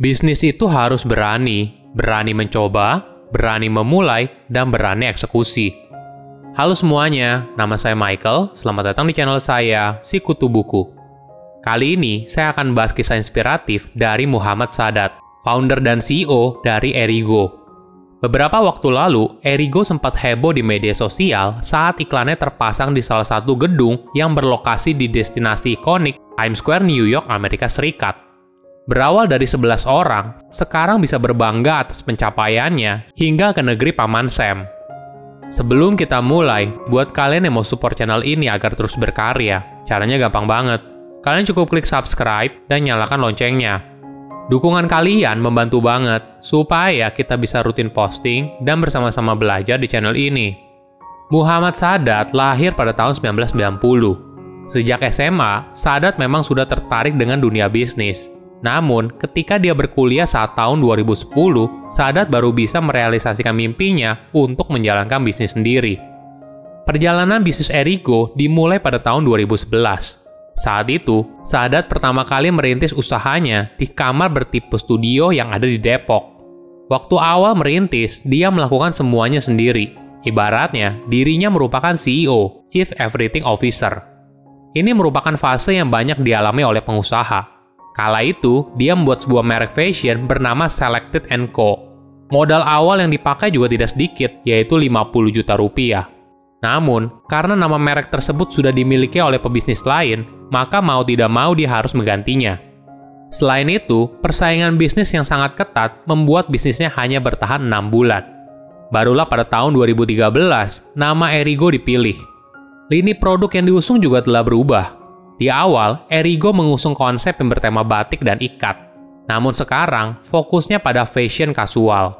Bisnis itu harus berani, berani mencoba, berani memulai, dan berani eksekusi. Halo semuanya, nama saya Michael. Selamat datang di channel saya, Si Kutu Buku. Kali ini saya akan bahas kisah inspiratif dari Muhammad Sadat, founder dan CEO dari Erigo. Beberapa waktu lalu, Erigo sempat heboh di media sosial saat iklannya terpasang di salah satu gedung yang berlokasi di destinasi ikonik Times Square, New York, Amerika Serikat. Berawal dari 11 orang, sekarang bisa berbangga atas pencapaiannya hingga ke negeri Paman Sam. Sebelum kita mulai, buat kalian yang mau support channel ini agar terus berkarya, caranya gampang banget. Kalian cukup klik subscribe dan nyalakan loncengnya. Dukungan kalian membantu banget supaya kita bisa rutin posting dan bersama-sama belajar di channel ini. Muhammad Sadat lahir pada tahun 1990. Sejak SMA, Sadat memang sudah tertarik dengan dunia bisnis namun, ketika dia berkuliah saat tahun 2010, Sadat baru bisa merealisasikan mimpinya untuk menjalankan bisnis sendiri. Perjalanan bisnis Erigo dimulai pada tahun 2011. Saat itu, Sadat pertama kali merintis usahanya di kamar bertipe studio yang ada di Depok. Waktu awal merintis, dia melakukan semuanya sendiri. Ibaratnya, dirinya merupakan CEO, Chief Everything Officer. Ini merupakan fase yang banyak dialami oleh pengusaha, Kala itu, dia membuat sebuah merek fashion bernama Selected Co. Modal awal yang dipakai juga tidak sedikit, yaitu 50 juta rupiah. Namun, karena nama merek tersebut sudah dimiliki oleh pebisnis lain, maka mau tidak mau dia harus menggantinya. Selain itu, persaingan bisnis yang sangat ketat membuat bisnisnya hanya bertahan 6 bulan. Barulah pada tahun 2013, nama Erigo dipilih. Lini produk yang diusung juga telah berubah, di awal, Erigo mengusung konsep yang bertema batik dan ikat. Namun sekarang, fokusnya pada fashion kasual.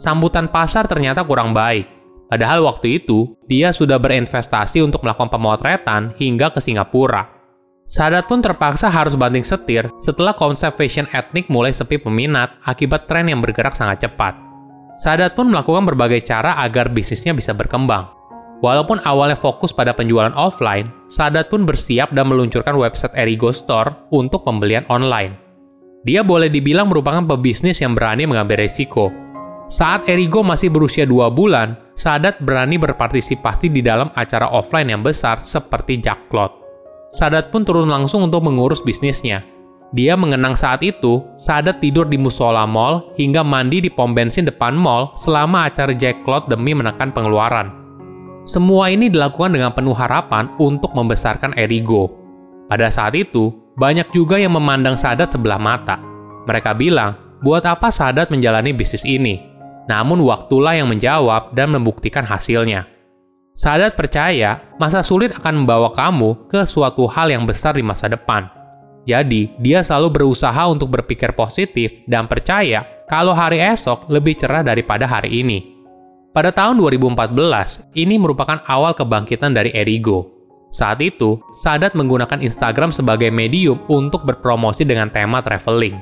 Sambutan pasar ternyata kurang baik. Padahal waktu itu, dia sudah berinvestasi untuk melakukan pemotretan hingga ke Singapura. Sadat pun terpaksa harus banting setir setelah konsep fashion etnik mulai sepi peminat akibat tren yang bergerak sangat cepat. Sadat pun melakukan berbagai cara agar bisnisnya bisa berkembang. Walaupun awalnya fokus pada penjualan offline, Sadat pun bersiap dan meluncurkan website Erigo Store untuk pembelian online. Dia boleh dibilang merupakan pebisnis yang berani mengambil resiko. Saat Erigo masih berusia dua bulan, Sadat berani berpartisipasi di dalam acara offline yang besar seperti Jacklot. Sadat pun turun langsung untuk mengurus bisnisnya. Dia mengenang saat itu, Sadat tidur di musola mall hingga mandi di pom bensin depan mall selama acara Jacklot demi menekan pengeluaran. Semua ini dilakukan dengan penuh harapan untuk membesarkan Erigo. Pada saat itu, banyak juga yang memandang Sadat sebelah mata. Mereka bilang, buat apa Sadat menjalani bisnis ini? Namun waktulah yang menjawab dan membuktikan hasilnya. Sadat percaya masa sulit akan membawa kamu ke suatu hal yang besar di masa depan. Jadi, dia selalu berusaha untuk berpikir positif dan percaya kalau hari esok lebih cerah daripada hari ini. Pada tahun 2014, ini merupakan awal kebangkitan dari Erigo. Saat itu, Sadat menggunakan Instagram sebagai medium untuk berpromosi dengan tema traveling.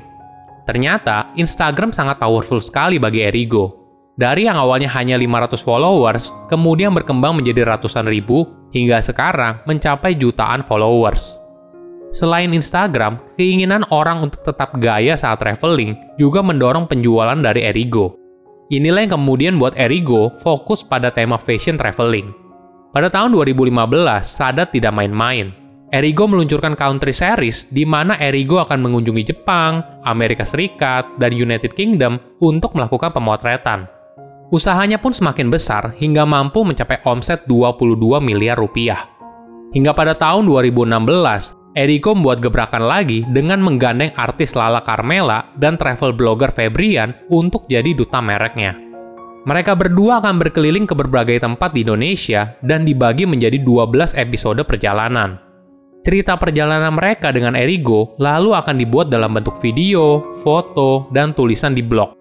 Ternyata, Instagram sangat powerful sekali bagi Erigo. Dari yang awalnya hanya 500 followers, kemudian berkembang menjadi ratusan ribu, hingga sekarang mencapai jutaan followers. Selain Instagram, keinginan orang untuk tetap gaya saat traveling juga mendorong penjualan dari Erigo. Inilah yang kemudian buat Erigo fokus pada tema fashion traveling. Pada tahun 2015, Sadat tidak main-main. Erigo meluncurkan country series di mana Erigo akan mengunjungi Jepang, Amerika Serikat, dan United Kingdom untuk melakukan pemotretan. Usahanya pun semakin besar hingga mampu mencapai omset 22 miliar rupiah. Hingga pada tahun 2016, Eriko membuat gebrakan lagi dengan menggandeng artis Lala Carmela dan travel blogger Febrian untuk jadi duta mereknya. Mereka berdua akan berkeliling ke berbagai tempat di Indonesia dan dibagi menjadi 12 episode perjalanan. Cerita perjalanan mereka dengan Erigo lalu akan dibuat dalam bentuk video, foto, dan tulisan di blog.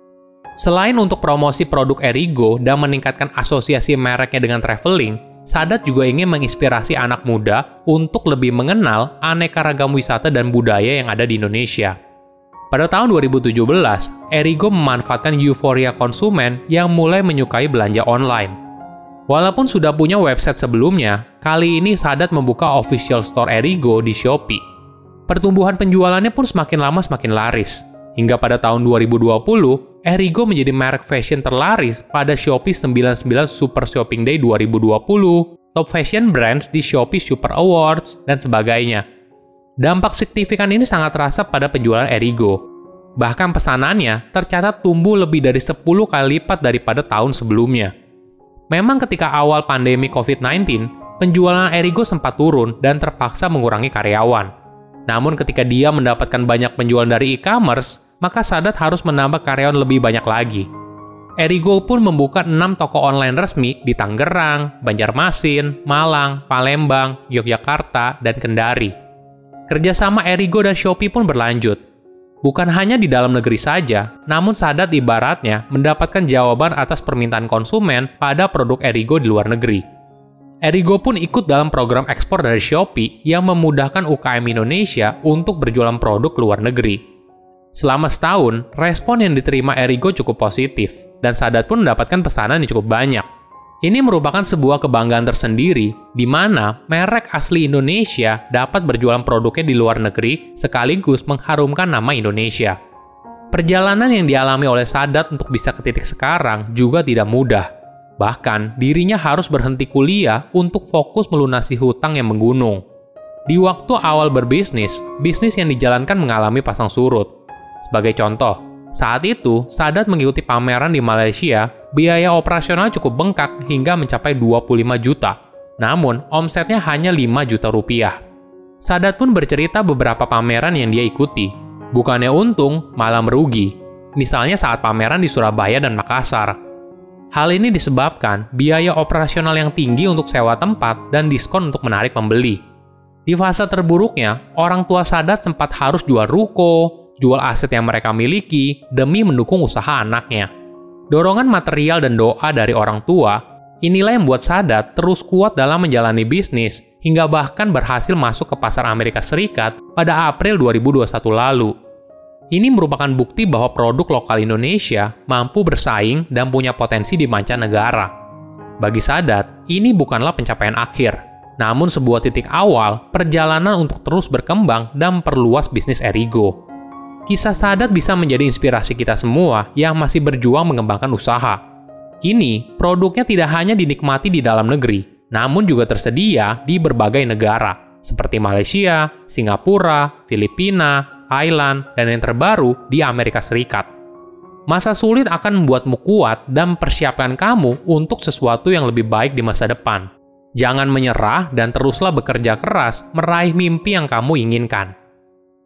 Selain untuk promosi produk Erigo dan meningkatkan asosiasi mereknya dengan traveling, Sadat juga ingin menginspirasi anak muda untuk lebih mengenal aneka ragam wisata dan budaya yang ada di Indonesia. Pada tahun 2017, Erigo memanfaatkan euforia konsumen yang mulai menyukai belanja online. Walaupun sudah punya website sebelumnya, kali ini Sadat membuka official store Erigo di Shopee. Pertumbuhan penjualannya pun semakin lama semakin laris. Hingga pada tahun 2020, Erigo menjadi merek fashion terlaris pada Shopee 99 Super Shopping Day 2020, Top Fashion Brands di Shopee Super Awards, dan sebagainya. Dampak signifikan ini sangat terasa pada penjualan Erigo. Bahkan pesanannya tercatat tumbuh lebih dari 10 kali lipat daripada tahun sebelumnya. Memang ketika awal pandemi COVID-19, penjualan Erigo sempat turun dan terpaksa mengurangi karyawan. Namun ketika dia mendapatkan banyak penjualan dari e-commerce, maka Sadat harus menambah karyawan lebih banyak lagi. Erigo pun membuka 6 toko online resmi di Tangerang, Banjarmasin, Malang, Palembang, Yogyakarta, dan Kendari. Kerjasama Erigo dan Shopee pun berlanjut. Bukan hanya di dalam negeri saja, namun Sadat ibaratnya mendapatkan jawaban atas permintaan konsumen pada produk Erigo di luar negeri. Erigo pun ikut dalam program ekspor dari Shopee yang memudahkan UKM Indonesia untuk berjualan produk luar negeri. Selama setahun, respon yang diterima Erigo cukup positif, dan Sadat pun mendapatkan pesanan yang cukup banyak. Ini merupakan sebuah kebanggaan tersendiri, di mana merek asli Indonesia dapat berjualan produknya di luar negeri sekaligus mengharumkan nama Indonesia. Perjalanan yang dialami oleh Sadat untuk bisa ke titik sekarang juga tidak mudah, Bahkan, dirinya harus berhenti kuliah untuk fokus melunasi hutang yang menggunung. Di waktu awal berbisnis, bisnis yang dijalankan mengalami pasang surut. Sebagai contoh, saat itu Sadat mengikuti pameran di Malaysia, biaya operasional cukup bengkak hingga mencapai 25 juta. Namun, omsetnya hanya 5 juta rupiah. Sadat pun bercerita beberapa pameran yang dia ikuti. Bukannya untung, malah merugi. Misalnya saat pameran di Surabaya dan Makassar, Hal ini disebabkan biaya operasional yang tinggi untuk sewa tempat dan diskon untuk menarik pembeli. Di fase terburuknya, orang tua Sadat sempat harus jual ruko, jual aset yang mereka miliki demi mendukung usaha anaknya. Dorongan material dan doa dari orang tua, inilah yang membuat Sadat terus kuat dalam menjalani bisnis hingga bahkan berhasil masuk ke pasar Amerika Serikat pada April 2021 lalu. Ini merupakan bukti bahwa produk lokal Indonesia mampu bersaing dan punya potensi di mancanegara. Bagi Sadat, ini bukanlah pencapaian akhir, namun sebuah titik awal perjalanan untuk terus berkembang dan perluas bisnis Erigo. Kisah Sadat bisa menjadi inspirasi kita semua yang masih berjuang mengembangkan usaha. Kini, produknya tidak hanya dinikmati di dalam negeri, namun juga tersedia di berbagai negara, seperti Malaysia, Singapura, Filipina, Thailand, dan yang terbaru di Amerika Serikat. Masa sulit akan membuatmu kuat dan persiapkan kamu untuk sesuatu yang lebih baik di masa depan. Jangan menyerah dan teruslah bekerja keras meraih mimpi yang kamu inginkan.